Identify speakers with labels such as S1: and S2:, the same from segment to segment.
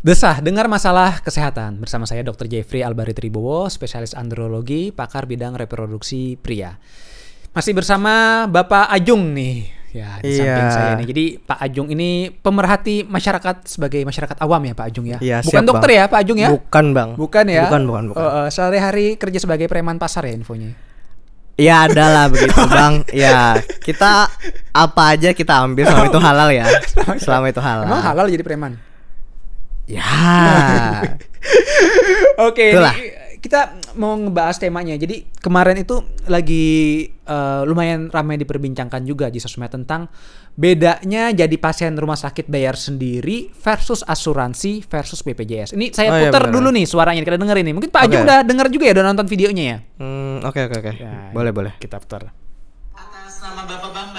S1: Desah, dengar masalah kesehatan bersama saya Dr. Jeffrey Albari Tribowo, spesialis andrologi, pakar bidang reproduksi pria. Masih bersama Bapak Ajung nih, ya di
S2: Iya.
S1: samping saya nih. Jadi Pak Ajung ini pemerhati masyarakat sebagai masyarakat awam ya Pak Ajung ya.
S2: Iya,
S1: bukan
S2: siap,
S1: dokter
S2: Bang.
S1: ya Pak Ajung ya?
S2: Bukan bang.
S1: Bukan ya?
S2: Bukan bukan bukan.
S1: Eh, eh, sehari-hari kerja sebagai preman pasar ya infonya.
S2: Ya ada lah begitu bang. Ya kita apa aja kita ambil selama itu halal ya. Selama itu halal.
S1: Emang halal jadi preman?
S2: Ya.
S1: Oke, ini kita mau ngebahas temanya. Jadi kemarin itu lagi eh, lumayan ramai diperbincangkan juga di sosmed tentang bedanya jadi pasien rumah sakit bayar sendiri versus asuransi versus BPJS. Ini saya
S2: Oh, iya,
S1: putar
S2: benar.
S1: dulu nih suaranya kita dengerin nih. Mungkin Pak Ajung
S2: Oke.
S1: udah denger juga ya, udah nonton videonya ya.
S2: Hmm, Oke oke oke.
S1: Ya,
S2: Boleh boleh.
S1: Kita putar.
S3: Atas nama Bapak Bambang.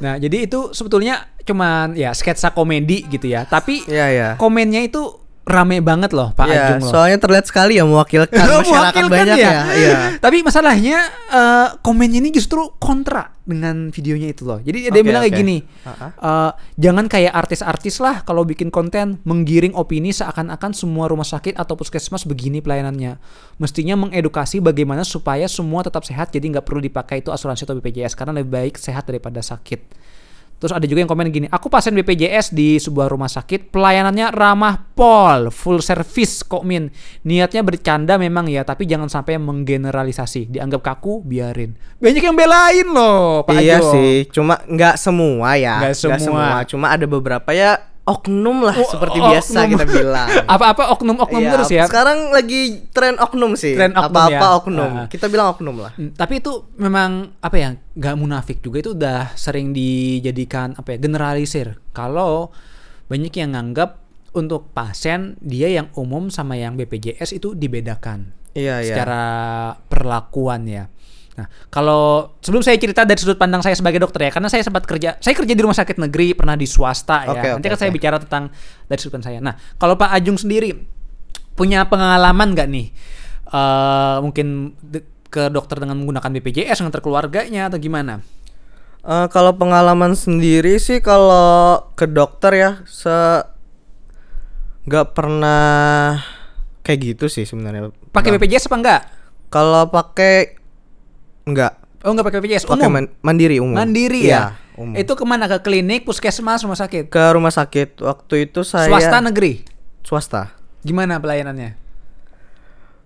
S1: Nah, jadi itu sebetulnya cuman ya sketsa komedi gitu ya. Tapi
S2: Iya ya.
S1: komennya itu rame banget loh Pak
S2: Iya,
S1: Ajung loh.
S2: soalnya terlihat sekali ya mewakilkan masyarakat
S1: Mewakilkan
S2: banyak ya. Iya.
S1: Tapi masalahnya eh, komennya ini justru kontra dengan videonya itu loh. Jadi dia
S2: Oke,
S1: bilang kayak
S2: oke.
S1: gini, eh, jangan kayak artis-artis lah kalau bikin konten menggiring opini seakan-akan semua rumah sakit atau puskesmas begini pelayanannya. Mestinya mengedukasi bagaimana supaya semua tetap sehat. Jadi nggak perlu dipakai itu asuransi atau BPJS karena lebih baik sehat daripada sakit. Terus ada juga yang komen gini, aku pasien BPJS di sebuah rumah sakit, pelayanannya ramah pol, full service kok min. Niatnya bercanda memang ya, tapi jangan sampai menggeneralisasi. Dianggap kaku, biarin. Banyak yang belain loh, Pak
S2: iya
S1: Ajo.
S2: sih, cuma nggak semua ya.
S1: Nggak semua.
S2: Cuma ada beberapa ya oknum lah
S1: Oh,
S2: seperti
S1: oknum.
S2: biasa kita bilang.
S1: Apa-apa oknum-oknum
S2: Iya,
S1: terus ya.
S2: Sekarang lagi tren oknum sih.
S1: Tren oknum
S2: Apa-apa
S1: ya.
S2: oknum.
S1: Ah.
S2: Kita bilang oknum lah.
S1: Hmm, Tapi itu memang apa ya nggak munafik juga itu udah sering dijadikan apa ya generalisir. Kalau banyak yang nganggap untuk pasien dia yang umum sama yang BPJS itu dibedakan
S2: Iya, iya.
S1: secara perlakuan ya. Nah, kalau sebelum saya cerita dari sudut pandang saya sebagai dokter ya, karena saya sempat kerja, saya kerja di rumah sakit negeri, pernah di swasta ya.
S2: Oke,
S1: Nanti
S2: oke,
S1: kan saya
S2: oke.
S1: bicara tentang dari sudut pandang saya. Nah, kalau Pak Ajung sendiri punya pengalaman nggak nih? eh mungkin ke dokter dengan menggunakan BPJS ngantar keluarganya atau gimana?
S2: Eh, kalau pengalaman sendiri sih kalau ke dokter ya se nggak pernah kayak gitu sih sebenarnya.
S1: Pakai. BPJS apa enggak?
S2: Kalau pakai nggak
S1: Oh, enggak pakai BPJS,
S2: pakai
S1: umum.
S2: man- mandiri umum.
S1: Mandiri ya.
S2: Iya, umum.
S1: Itu ke mana? Ke klinik, puskesmas, rumah sakit?
S2: ke rumah sakit waktu itu saya
S1: Swasta negeri.
S2: swasta.
S1: Gimana pelayanannya?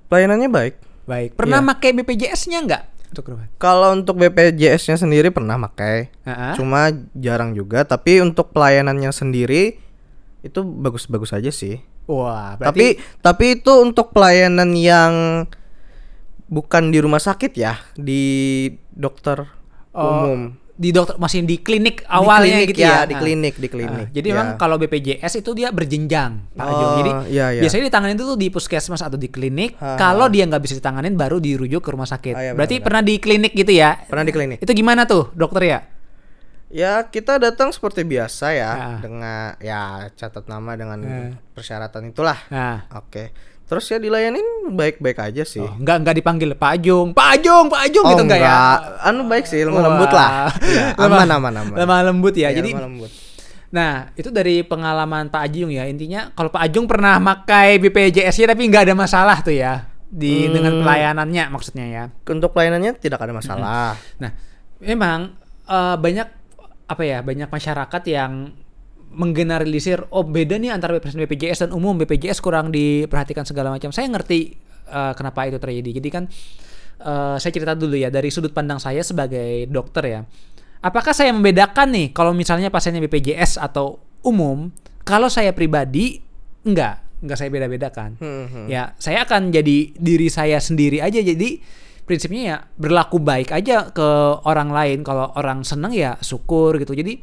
S2: Pelayanannya baik.
S1: Baik. Pernah
S2: Iya.
S1: pakai BPJS-nya enggak? Untuk rumah.
S2: Kalau untuk BPJS-nya sendiri pernah pakai.
S1: Heeh.
S2: Cuma jarang juga, tapi untuk pelayanannya sendiri itu bagus-bagus aja sih.
S1: Wah,
S2: Tapi
S1: berarti
S2: tapi itu untuk pelayanan yang bukan di rumah sakit ya, di dokter
S1: Oh,
S2: umum.
S1: di dokter masih di klinik
S2: Di
S1: awalnya
S2: klinik
S1: gitu ya.
S2: ya, di
S1: Nah.
S2: klinik, di klinik.
S1: jadi
S2: ya.
S1: memang kalau BPJS itu dia berjenjang, Pak
S2: Oh,
S1: Ajung. Jadi
S2: iya, iya.
S1: biasanya ditangani itu tuh di puskesmas atau di klinik.
S2: Ha,
S1: Kalau
S2: ha.
S1: dia nggak bisa ditanganin, baru dirujuk ke rumah sakit.
S2: Ah, iya,
S1: Berarti
S2: benar-benar.
S1: pernah di klinik gitu ya?
S2: Pernah di klinik.
S1: Itu gimana tuh, dokter ya?
S2: Ya, kita datang seperti biasa ya,
S1: Ah.
S2: dengan ya catat nama dengan
S1: Ah.
S2: persyaratan itulah.
S1: Nah,
S2: Oke. Terus ya dilayanin baik-baik aja sih.
S1: oh, nggak nggak dipanggil Pak Ajung, Pak Ajung, Pak Ajung
S2: Oh,
S1: gitu enggak ya?
S2: Anu baik sih, lemah lembut lah. Ya,
S1: Lemah-
S2: aman aman aman.
S1: Lemah lembut ya.
S2: Iya,
S1: Jadi
S2: lemah lembut.
S1: Nah, itu dari pengalaman Pak Ajung ya. Intinya kalau Pak Ajung pernah pakai BPJS-nya tapi nggak ada masalah tuh ya di
S2: Hmm.
S1: dengan pelayanannya maksudnya ya.
S2: Untuk pelayanannya tidak ada masalah.
S1: Nah, memang eh, banyak apa ya? Banyak masyarakat yang menggeneralisir oh beda nih antara BPJS dan umum BPJS kurang diperhatikan segala macam. Saya ngerti eh, kenapa itu terjadi. Jadi kan eh, saya cerita dulu ya dari sudut pandang saya sebagai dokter ya. Apakah saya membedakan nih kalau misalnya pasiennya BPJS atau umum? Kalau saya pribadi enggak, enggak saya beda-bedakan.
S2: Hmm, hmm.
S1: Ya, saya akan jadi diri saya sendiri aja. Jadi prinsipnya ya berlaku baik aja ke orang lain. Kalau orang seneng ya syukur gitu. Jadi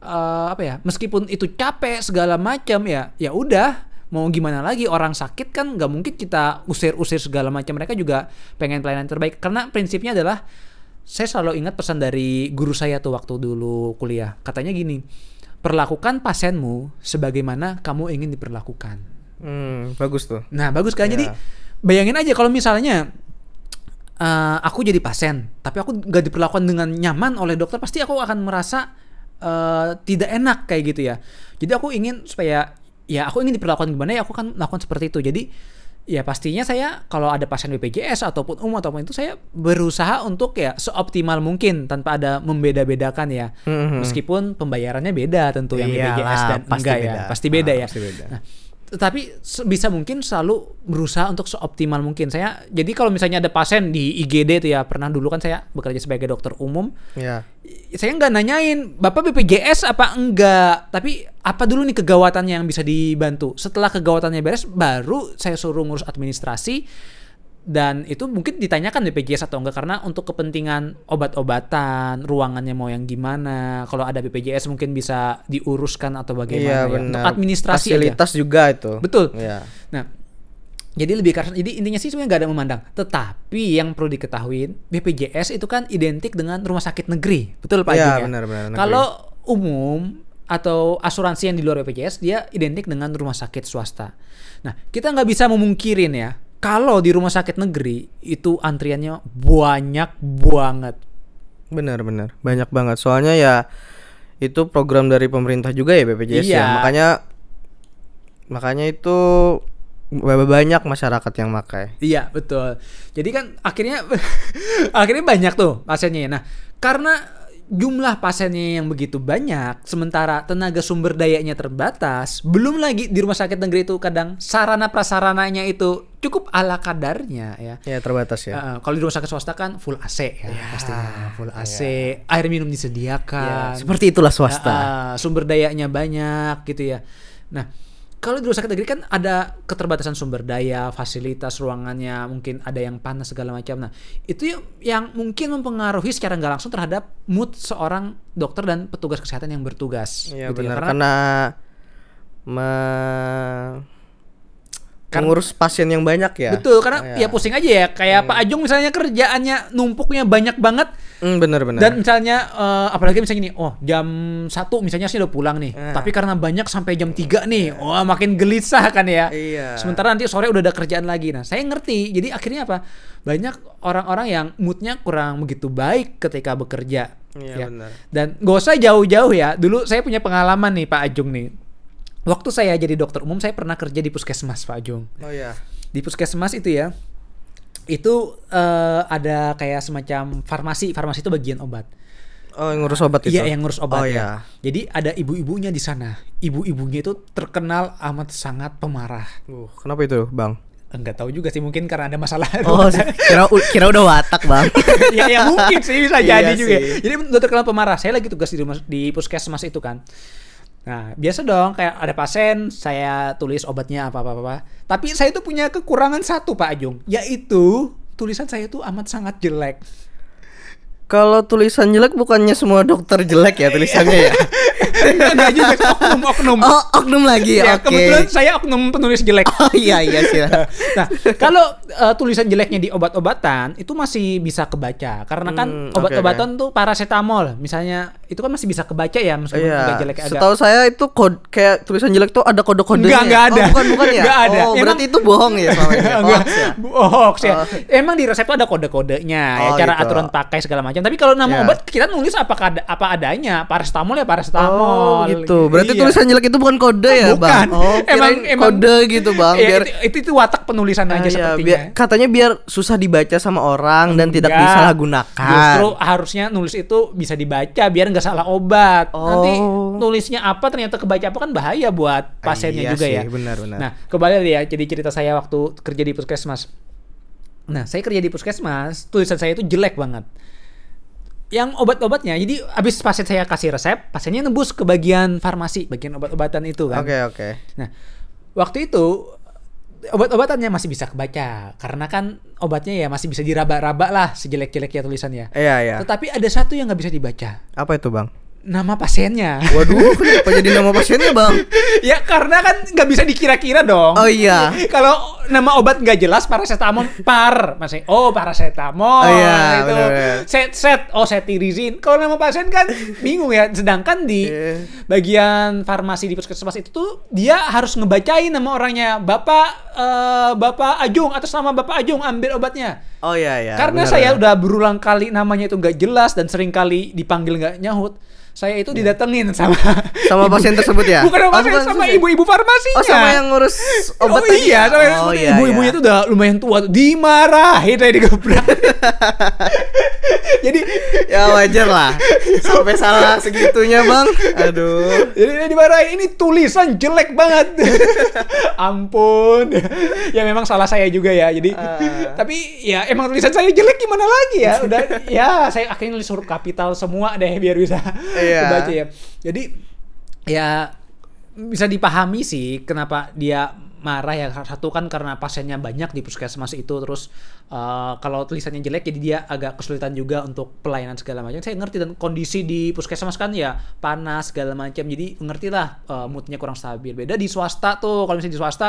S1: eh, apa ya? Meskipun itu capek segala macam ya, ya udah mau gimana lagi orang sakit kan nggak mungkin kita usir-usir segala macam mereka juga pengen pelayanan terbaik karena prinsipnya adalah saya selalu ingat pesan dari guru saya tuh waktu dulu kuliah. Katanya gini, perlakukan pasienmu sebagaimana kamu ingin diperlakukan.
S2: Hmm, bagus tuh.
S1: Nah bagus kan? Jadi
S2: Ya.
S1: bayangin aja kalau misalnya eh, aku jadi pasien, tapi aku gak diperlakukan dengan nyaman oleh dokter, pasti aku akan merasa eh, tidak enak kayak gitu ya. Jadi aku ingin supaya ya aku ingin diperlakukan gimana ya aku akan melakukan seperti itu. Jadi ya pastinya saya kalau ada pasien BPJS ataupun umum ataupun itu saya berusaha untuk ya seoptimal mungkin tanpa ada membeda-bedakan ya.
S2: Mhm.
S1: Meskipun pembayarannya beda tentu yang
S2: Iyalah,
S1: BPJS dan
S2: pasti
S1: enggak ya.
S2: beda.
S1: Pasti beda
S2: Ah,
S1: ya.
S2: pasti beda.
S1: Nah, tetapi sebisa mungkin selalu berusaha untuk seoptimal mungkin. Saya jadi kalau misalnya ada pasien di IGD itu ya pernah dulu kan saya bekerja sebagai dokter umum,
S2: Ya.
S1: saya nggak nanyain bapak BPJS apa enggak, tapi apa dulu nih kegawatannya yang bisa dibantu. Setelah kegawatannya beres, baru saya suruh ngurus administrasi dan itu mungkin ditanyakan BPJS atau enggak karena untuk kepentingan obat-obatan, ruangannya mau yang gimana, kalau ada BPJS mungkin bisa diuruskan atau
S2: Iya
S1: bagaimana ya. Untuk administrasi aja.
S2: Fasilitas juga itu.
S1: Betul.
S2: Iya.
S1: Nah, jadi lebih karena jadi intinya sih sebenarnya nggak ada memandang. Tetapi yang perlu diketahui BPJS itu kan identik dengan rumah sakit negeri, betul Pak
S2: Iya,
S1: ya?
S2: benar-benar, negeri.
S1: Kalau umum atau asuransi yang di luar BPJS dia identik dengan rumah sakit swasta. Nah, kita nggak bisa memungkirin ya kalau di rumah sakit negeri itu antriannya banyak banget.
S2: Benar benar. Banyak banget. Soalnya ya itu program dari pemerintah juga ya BPJS ya.
S1: Iya.
S2: Makanya makanya itu ba- banyak masyarakat yang makai.
S1: Iya betul. Jadi kan akhirnya akhirnya banyak tuh pasiennya. ya. Nah karena jumlah pasiennya yang begitu banyak, sementara tenaga sumber dayanya terbatas, belum lagi di rumah sakit negeri itu kadang sarana prasarananya itu cukup ala kadarnya ya.
S2: Ya terbatas ya.
S1: Uh, kalau di rumah sakit swasta kan full AC ya, pastinya full AC, air minum disediakan.
S2: Ya, seperti itulah swasta.
S1: Ah, sumber dayanya banyak gitu ya. Nah, kalau di rumah sakit negeri kan ada keterbatasan sumber daya, fasilitas ruangannya mungkin ada yang panas segala macam. Nah, itu yang- mungkin mempengaruhi secara nggak langsung terhadap mood seorang dokter dan petugas kesehatan yang bertugas.
S2: Iya
S1: gitu ya.
S2: benar
S1: Karena
S2: karena me- mengurus pasien yang banyak ya.
S1: betul karena
S2: Iya.
S1: ya pusing aja ya. Kayak Pak Ajung misalnya kerjaannya numpuknya banyak banget
S2: Hmm, benar benar.
S1: Dan misalnya eh, apalagi misalnya gini, oh jam satu misalnya sih udah pulang nih,
S2: Eh.
S1: tapi karena banyak sampai jam 3 nih, wah makin gelisah kan ya.
S2: Iya.
S1: Sementara nanti sore udah ada kerjaan lagi. Nah saya ngerti, jadi akhirnya apa? Banyak orang-orang yang moodnya kurang begitu baik ketika bekerja.
S2: Iya,
S1: ya.
S2: benar.
S1: Dan gak usah jauh-jauh ya. Dulu saya punya pengalaman nih Pak Ajung nih. Waktu saya jadi dokter umum, saya pernah kerja di puskesmas Pak Ajung
S2: Oh ya.
S1: di puskesmas itu ya itu eh, ada kayak semacam farmasi farmasi itu bagian obat
S2: Oh yang ngurus obat itu.
S1: iya yang ngurus obat
S2: Oh
S1: ya
S2: ya.
S1: jadi ada ibu-ibunya di sana ibu-ibunya itu terkenal amat sangat pemarah
S2: Uh, kenapa itu bang?
S1: enggak tahu juga sih mungkin karena ada masalah
S2: Oh kira kira udah watak bang.
S1: ya ya mungkin sih bisa
S2: Iya
S1: jadi juga
S2: sih.
S1: jadi udah terkenal pemarah saya lagi tugas di rumah di puskesmas itu kan Nah, biasa dong kayak ada pasien, saya tulis obatnya apa apa apa. Tapi saya tuh punya kekurangan satu Pak Ajung, yaitu tulisan saya tuh amat sangat jelek.
S2: Kalau tulisan jelek bukannya semua dokter jelek ya tulisannya ya?
S1: Enggak juga oknum oknum.
S2: Oh oknum lagi
S1: ya,
S2: oke.
S1: kebetulan saya oknum penulis jelek.
S2: Oh iya iya sih.
S1: Nah, kalau eh, tulisan jeleknya di obat-obatan itu masih bisa kebaca karena kan
S2: Hmm,
S1: obat-obatan tuh paracetamol misalnya itu kan masih bisa kebaca ya meskipun
S2: Iya.
S1: agak jelek agak
S2: Setahu saya itu kod kayak tulisan jelek tuh ada kode-kodenya.
S1: Enggak, enggak
S2: ya?
S1: ada.
S2: Oh, bukan bukan ya?
S1: Enggak ada.
S2: Oh,
S1: Emang-
S2: berarti itu bohong ya sama ini.
S1: Enggak,
S2: Hoax ya?
S1: hoax ya.
S2: Oh.
S1: Emang di resep tuh ada kode-kodenya, ya,
S2: Oh,
S1: cara
S2: gitu.
S1: aturan pakai segala macam. Tapi kalau nama
S2: Ya.
S1: obat kita nulis apa kada- apa adanya, paracetamol ya
S2: Oh,
S1: paracetamol.
S2: gitu. Berarti
S1: Iya.
S2: tulisan jelek itu bukan kode ya,
S1: Bukan.
S2: Bang? Oh,
S1: Emang- emang-
S2: kode gitu, Bang.
S1: Iya,
S2: Biar
S1: itu, itu, itu watak penulisan
S2: Ah,
S1: aja
S2: iya,
S1: sepertinya.
S2: biar- katanya biar susah dibaca sama orang dan tidak
S1: Enggak.
S2: disalahgunakan.
S1: Justru harusnya nulis itu bisa dibaca biar nggak salah obat. Nanti
S2: Oh.
S1: nulisnya apa ternyata kebaca apa kan bahaya buat pasiennya
S2: iya
S1: juga
S2: sih,
S1: ya.
S2: benar, benar.
S1: Nah, kembali ya jadi cerita saya waktu kerja di puskesmas. Nah, saya kerja di puskesmas, tulisan saya itu jelek banget. Yang obat-obatnya, jadi abis pasien saya kasih resep, pasiennya nembus ke bagian farmasi, bagian obat-obatan itu kan.
S2: Oke, oke.
S1: Nah, waktu itu obat-obatannya masih bisa kebaca karena kan obatnya ya masih bisa diraba-raba lah sejelek-jeleknya tulisannya.
S2: Iya, iya.
S1: Tetapi ada satu yang nggak bisa dibaca.
S2: Apa itu, Bang?
S1: Nama pasiennya.
S2: Waduh, kenapa jadi nama pasiennya bang?
S1: ya karena kan nggak bisa dikira-kira dong.
S2: Oh iya.
S1: Kalau nama obat nggak jelas paracetamol par masih oh paracetamol
S2: Oh iya,
S1: itu set set oh cetirizine kalau nama pasien kan bingung ya sedangkan di
S2: Iya.
S1: bagian farmasi di puskesmas itu tuh dia harus ngebacain nama orangnya bapak eh, bapak Ajung atas nama bapak Ajung ambil obatnya
S2: Oh iya iya.
S1: karena
S2: benar,
S1: saya
S2: benar.
S1: udah berulang kali namanya itu nggak jelas dan sering kali dipanggil nggak nyahut saya itu didatengin sama.
S2: Sama pasien tersebut ya?
S1: bukan sama
S2: Oh,
S1: pasien sama ibu-ibu farmasinya
S2: Oh sama yang ngurus obat
S1: oh iya,
S2: ya?
S1: sama yang-
S2: Oh iya.
S1: ibu-ibunya
S2: iya.
S1: tuh udah lumayan tua. Dimarahin saya digebrak. jadi
S2: Ya wajar lah. Sampai salah segitunya bang. Aduh.
S1: jadi dimarahin ini tulisan jelek banget. Ampun. ya memang salah saya juga ya. Jadi
S2: Ah.
S1: tapi ya emang tulisan saya jelek gimana lagi ya. Udah ya saya akhirnya nulis huruf kapital semua deh biar bisa
S2: Iya.
S1: kebaca ya. Jadi ya bisa dipahami sih kenapa dia marah ya. Satu kan karena pasiennya banyak di puskesmas itu terus eh, kalau tulisannya jelek jadi dia agak kesulitan juga untuk pelayanan segala macam. Saya ngerti dan kondisi di puskesmas kan ya panas segala macam jadi ngerti lah eh, moodnya kurang stabil. Beda di swasta tuh kalau misalnya di swasta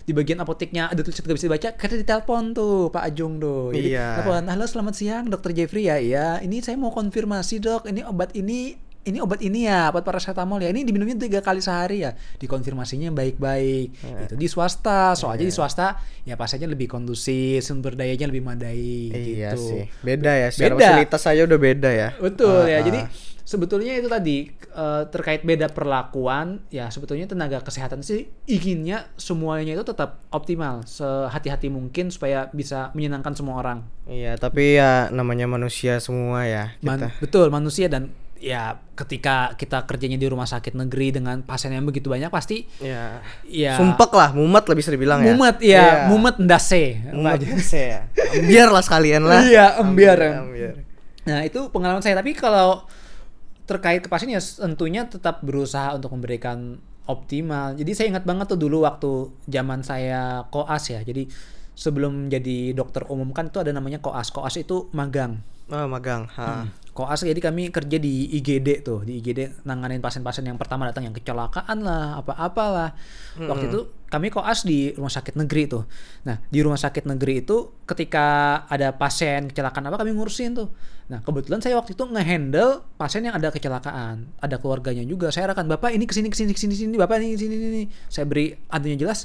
S1: di bagian apoteknya ada tulisan nggak bisa dibaca kita ditelepon tuh Pak Ajung tuh. Jadi
S2: Iya.
S1: telepon halo selamat siang dokter Jeffrey ya. Iya ini saya mau konfirmasi dok. Ini obat ini ini obat ini ya obat paracetamol ya ini diminumnya tiga kali sehari ya dikonfirmasinya baik-baik itu di swasta soalnya di swasta ya pasiennya lebih kondusif sumber dayanya lebih madai
S2: Iya
S1: gitu
S2: sih. Beda ya. Secara
S1: Beda.
S2: fasilitas saya udah beda ya.
S1: betul
S2: Ah,
S1: ya
S2: ah.
S1: jadi sebetulnya itu tadi eh, terkait beda perlakuan ya sebetulnya tenaga kesehatan sih inginnya semuanya itu tetap optimal sehati-hati mungkin supaya bisa menyenangkan semua orang
S2: Iya, tapi ya namanya manusia semua ya
S1: Man-
S2: kita.
S1: betul manusia dan ya ketika kita kerjanya di rumah sakit negeri dengan pasien yang begitu banyak pasti
S2: Ya.
S1: ya
S2: Sumpek lah, mumet lah bisa dibilang ya.
S1: mumet ya mumet ndase
S2: Mumet
S1: aja.
S2: ya. Biar lah sekalian lah.
S1: iya embiar ya.
S2: Ambiar.
S1: nah itu pengalaman saya tapi kalau terkait ke pasien ya tentunya tetap berusaha untuk memberikan optimal jadi saya ingat banget tuh dulu waktu zaman saya koas ya jadi sebelum jadi dokter umum kan itu ada namanya koas koas itu magang
S2: Oh, magang. Ha.
S1: Koas jadi kami kerja di IGD tuh di IGD nanganin pasien-pasien yang pertama datang yang kecelakaan lah apa-apalah. Waktu itu kami koas di rumah sakit negeri tuh. Nah di rumah sakit negeri itu ketika ada pasien kecelakaan apa kami ngurusin tuh. Nah kebetulan saya waktu itu ngehandle pasien yang ada kecelakaan. Ada keluarganya juga. Saya arahkan bapak ini ke sini ke sini ke sini sini bapak ini sini sini saya beri adunya jelas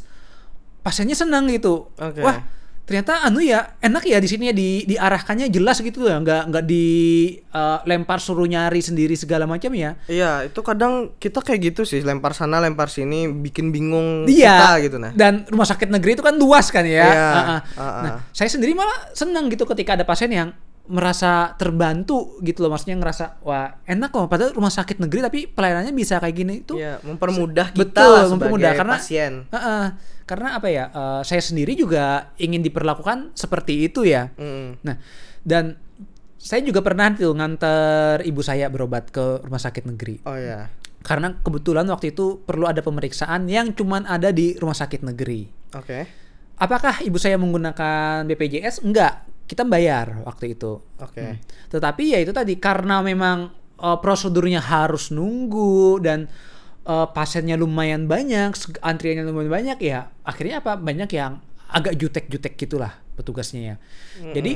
S1: pasiennya senang gitu.
S2: Oke.
S1: wah ternyata anu ya enak ya di sini ya di diarahkannya jelas gitu ya nggak nggak di eh, lempar suruh nyari sendiri segala macam ya
S2: Iya, itu kadang kita kayak gitu sih, lempar sana, lempar sini, bikin bingung
S1: Iya.
S2: kita gitu nah.
S1: Dan rumah sakit negeri itu kan luas kan ya.
S2: Iya,
S1: Ah, ah.
S2: ah,
S1: Nah,
S2: ah.
S1: saya sendiri malah senang gitu ketika ada pasien yang merasa terbantu gitu loh maksudnya ngerasa wah enak loh padahal rumah sakit negeri tapi pelayanannya bisa kayak gini itu
S2: Iya, mempermudah kita
S1: betul
S2: lah
S1: mempermudah karena
S2: pasien.
S1: Heeh. karena apa ya eh, saya sendiri juga ingin diperlakukan seperti itu ya
S2: Mm.
S1: Nah, dan saya juga pernah tuh nganter ibu saya berobat ke rumah sakit negeri.
S2: Oh ya.
S1: Karena kebetulan waktu itu perlu ada pemeriksaan yang cuman ada di rumah sakit negeri.
S2: Oke.
S1: Apakah ibu saya menggunakan BPJS? Enggak, kita bayar waktu itu.
S2: Oke.
S1: Hmm. Tetapi ya itu tadi karena memang eh, prosedurnya harus nunggu dan eh, pasiennya lumayan banyak, antriannya lumayan banyak ya. Akhirnya apa? Banyak yang agak jutek-jutek gitulah petugasnya ya. Jadi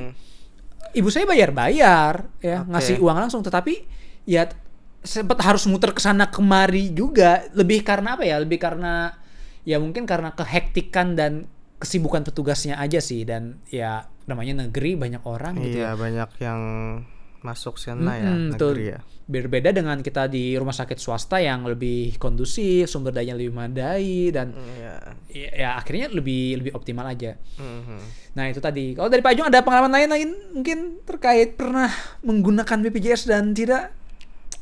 S1: ibu saya bayar-bayar ya,
S2: Oke.
S1: ngasih uang langsung tetapi ya sempat harus muter ke sana kemari juga lebih karena apa ya? Lebih karena ya mungkin karena kehektikan dan kesibukan petugasnya aja sih dan ya namanya negeri banyak orang gitu ya.
S2: Iya, banyak yang masuk sana ya,
S1: Mm-mm, betul.
S2: negeri ya.
S1: Berbeda dengan kita di rumah sakit swasta yang lebih kondusif, sumber daya lebih memadai dan
S2: Iya.
S1: ya, ya akhirnya lebih lebih optimal aja.
S2: Mhm.
S1: Nah itu tadi. Kalau dari Pak Ajung ada pengalaman lain lain mungkin terkait pernah menggunakan BPJS dan tidak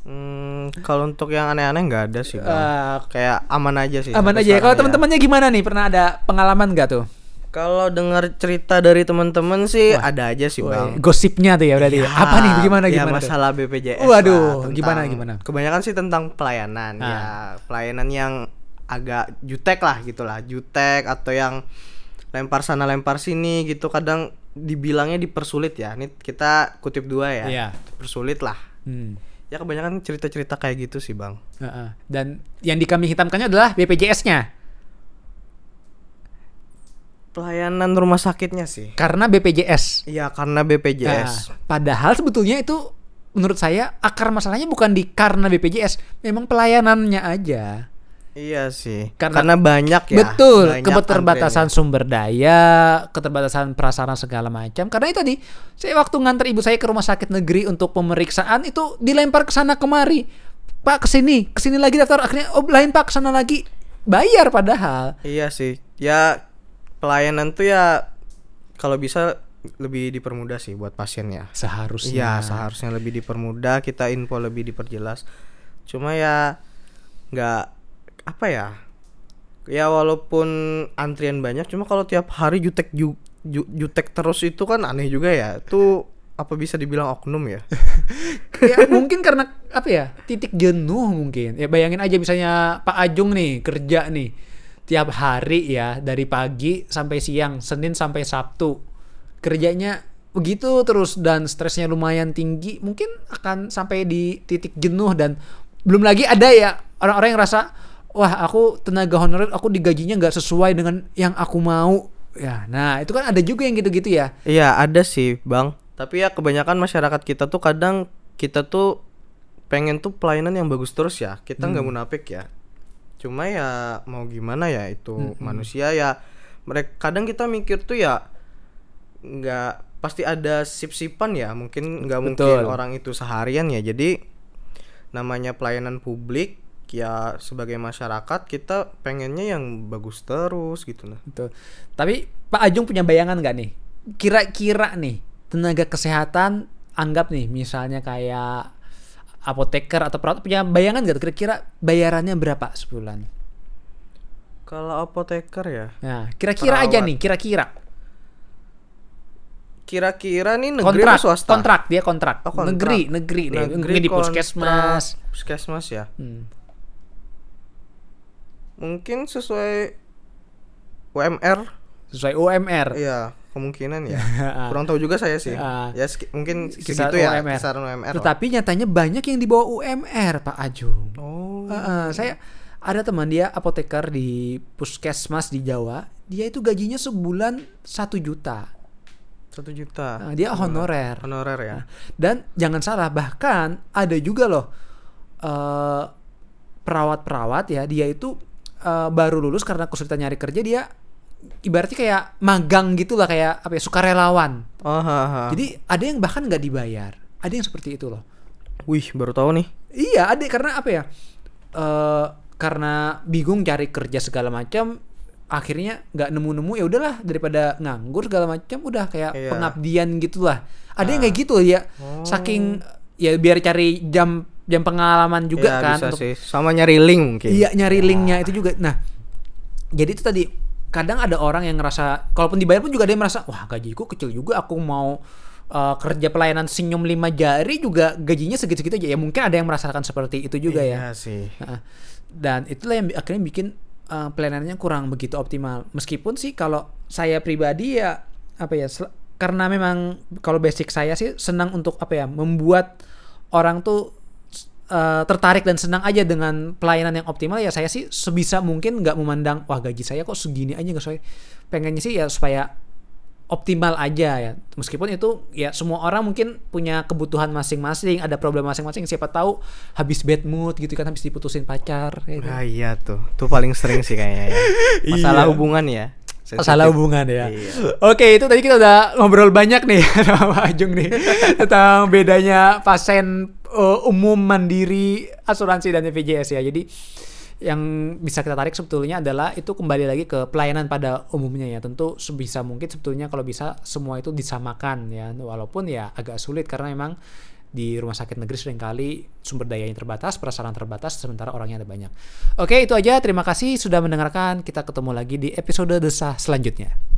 S2: Hmm, kalau untuk yang aneh-aneh nggak ada sih.
S1: Eh,
S2: Kayak aman aja sih.
S1: aman aja. ya. Kalau
S2: sekarang
S1: teman-temannya gimana nih? Pernah ada pengalaman nggak tuh?
S2: Kalau dengar cerita dari teman-teman sih
S1: Wah.
S2: ada aja sih, Bang.
S1: Gosipnya tuh ya berarti. ya.
S2: Ya,
S1: Apa nih? Gimana
S2: ya,
S1: gimana? tuh?
S2: masalah BPJS.
S1: Waduh,
S2: lah,
S1: gimana, gimana?
S2: Kebanyakan sih tentang pelayanan
S1: Ah.
S2: ya, pelayanan yang agak jutek lah gitulah, jutek atau yang lempar sana lempar sini gitu kadang dibilangnya dipersulit ya. Ini kita kutip dua ya.
S1: Iya.
S2: Dipersulit lah.
S1: Hmm.
S2: ya kebanyakan cerita-cerita kayak gitu sih bang
S1: Heeh. Dan yang dikambing hitamkannya adalah BPJS-nya.
S2: Pelayanan rumah sakitnya sih
S1: Karena BPJS.
S2: Iya karena BPJS
S1: Nah, padahal sebetulnya itu menurut saya akar masalahnya bukan di karena BPJS, memang pelayanannya aja.
S2: iya sih
S1: Karena-
S2: karena, banyak ya
S1: Betul,
S2: banyak
S1: keterbatasan
S2: antriannya.
S1: sumber daya, keterbatasan prasarana segala macam. Karena itu tadi, saya waktu nganter ibu saya ke rumah sakit negeri untuk pemeriksaan itu dilempar ke sana kemari. Pak ke sini, ke sini lagi daftar akhirnya oh lain Pak ke sana lagi. Bayar padahal.
S2: iya sih ya pelayanan tuh ya kalau bisa lebih dipermudah sih buat pasiennya.
S1: Seharusnya.
S2: Iya seharusnya lebih dipermudah kita info lebih diperjelas. Cuma ya nggak apa ya ya walaupun antrian banyak cuma kalau tiap hari jutek ju, ju- jutek terus itu kan aneh juga ya. Tuh apa bisa dibilang oknum ya?
S1: Ya mungkin karena apa ya titik jenuh mungkin. Ya bayangin aja misalnya Pak Ajung nih kerja nih tiap hari ya dari pagi sampai siang Senin sampai Sabtu. Kerjanya begitu terus dan stresnya lumayan tinggi mungkin akan sampai di titik jenuh dan belum lagi ada ya orang-orang yang rasa wah aku tenaga honorer aku digajinya nggak sesuai dengan yang aku mau. Ya nah itu kan ada juga yang gitu-gitu ya.
S2: Iya ada sih bang. Tapi ya kebanyakan masyarakat kita tuh kadang kita tuh pengen tuh pelayanan yang bagus terus ya. Kita nggak munafik ya cuma ya mau gimana ya itu manusia ya mereka kadang kita mikir tuh ya nggak pasti ada sip-sipan ya mungkin nggak mungkin
S1: Betul.
S2: orang itu seharian ya jadi namanya pelayanan publik ya sebagai masyarakat kita pengennya yang bagus terus gitu nah
S1: Betul. Tapi Pak Ajung punya bayangan nggak nih? Kira-kira nih tenaga kesehatan anggap nih misalnya kayak apoteker atau perawat punya bayangan tuh kira-kira bayarannya berapa sebulan?
S2: kalau apoteker ya
S1: Nah, kira-kira aja nih, kira-kira.
S2: kira-kira nih negeri
S1: Kontrak,
S2: swasta
S1: kontrak dia kontrak.
S2: Oh, kontrak.
S1: Negeri, negeri deh.
S2: Negeri
S1: Mungkin di puskesmas.
S2: puskesmas ya
S1: Hmm.
S2: mungkin sesuai UMR
S1: Sesuai UMR.
S2: iya kemungkinan ya kurang tahu juga saya sih
S1: Ah.
S2: ya mungkin segitu ya
S1: UMR.
S2: kisaran UMR lah.
S1: Tetapi nyatanya banyak yang di bawah UMR, Pak Ajung.
S2: oh
S1: Heeh, saya ada teman dia apoteker di puskesmas di Jawa. Dia itu gajinya sebulan satu juta.
S2: satu juta
S1: Nah, dia honorer.
S2: honorer ya
S1: Dan jangan salah, bahkan ada juga loh eh, perawat-perawat ya. Dia itu eh, baru lulus karena kesulitan nyari kerja. Dia ibaratnya kayak magang gitu lah, kayak apa ya sukarelawan.
S2: oh ha, ha.
S1: Jadi ada yang bahkan nggak dibayar. Ada yang seperti itu loh.
S2: wih baru tahu nih
S1: Iya, ada karena apa ya? eh karena bingung cari kerja segala macam, akhirnya nggak nemu-nemu ya udahlah daripada nganggur segala macam, udah kayak
S2: Iya.
S1: pengabdian gitulah. Ada yang kayak gitu ya, saking ya biar cari jam jam pengalaman juga
S2: ya,
S1: kan.
S2: bisa
S1: untuk-
S2: sih sama nyari link mungkin
S1: Iya nyari linknya itu juga. Nah, jadi itu tadi kadang ada orang yang ngerasa, kalaupun dibayar pun juga yang merasa, wah gajiku kecil juga, aku mau uh, kerja pelayanan senyum lima jari juga gajinya segitu-segitu aja. Ya mungkin ada yang merasakan seperti itu juga ya.
S2: iya sih
S1: Nah, dan itulah yang akhirnya bikin uh, pelayanannya kurang begitu optimal. Meskipun sih kalau saya pribadi ya apa ya karena memang kalau basic saya sih senang untuk apa ya membuat orang tuh uh, tertarik dan senang aja dengan pelayanan yang optimal ya saya sih sebisa mungkin nggak memandang wah gaji saya kok segini aja nggak sesuai pengennya sih ya supaya optimal aja ya meskipun itu ya semua orang mungkin punya kebutuhan masing-masing ada problem masing-masing siapa tahu habis bad mood gitu kan habis diputusin pacar kan.
S2: ah iya tuh tuh paling sering sih kayaknya ya masalah
S1: Iya.
S2: hubungan ya
S1: masalah
S2: Sensitif.
S1: hubungan ya.
S2: Iya.
S1: Oke, itu tadi kita udah ngobrol banyak nih sama Pak Ajung nih tentang bedanya pasien uh, umum mandiri asuransi dan BPJS ya. Jadi yang bisa kita tarik sebetulnya adalah itu kembali lagi ke pelayanan pada umumnya ya. Tentu sebisa mungkin sebetulnya kalau bisa semua itu disamakan ya. Walaupun ya agak sulit karena memang di rumah sakit negeri sering kali sumber dayanya terbatas, prasarana terbatas, sementara orangnya ada banyak. Oke, itu aja. Terima kasih sudah mendengarkan. Kita ketemu lagi di episode desah selanjutnya.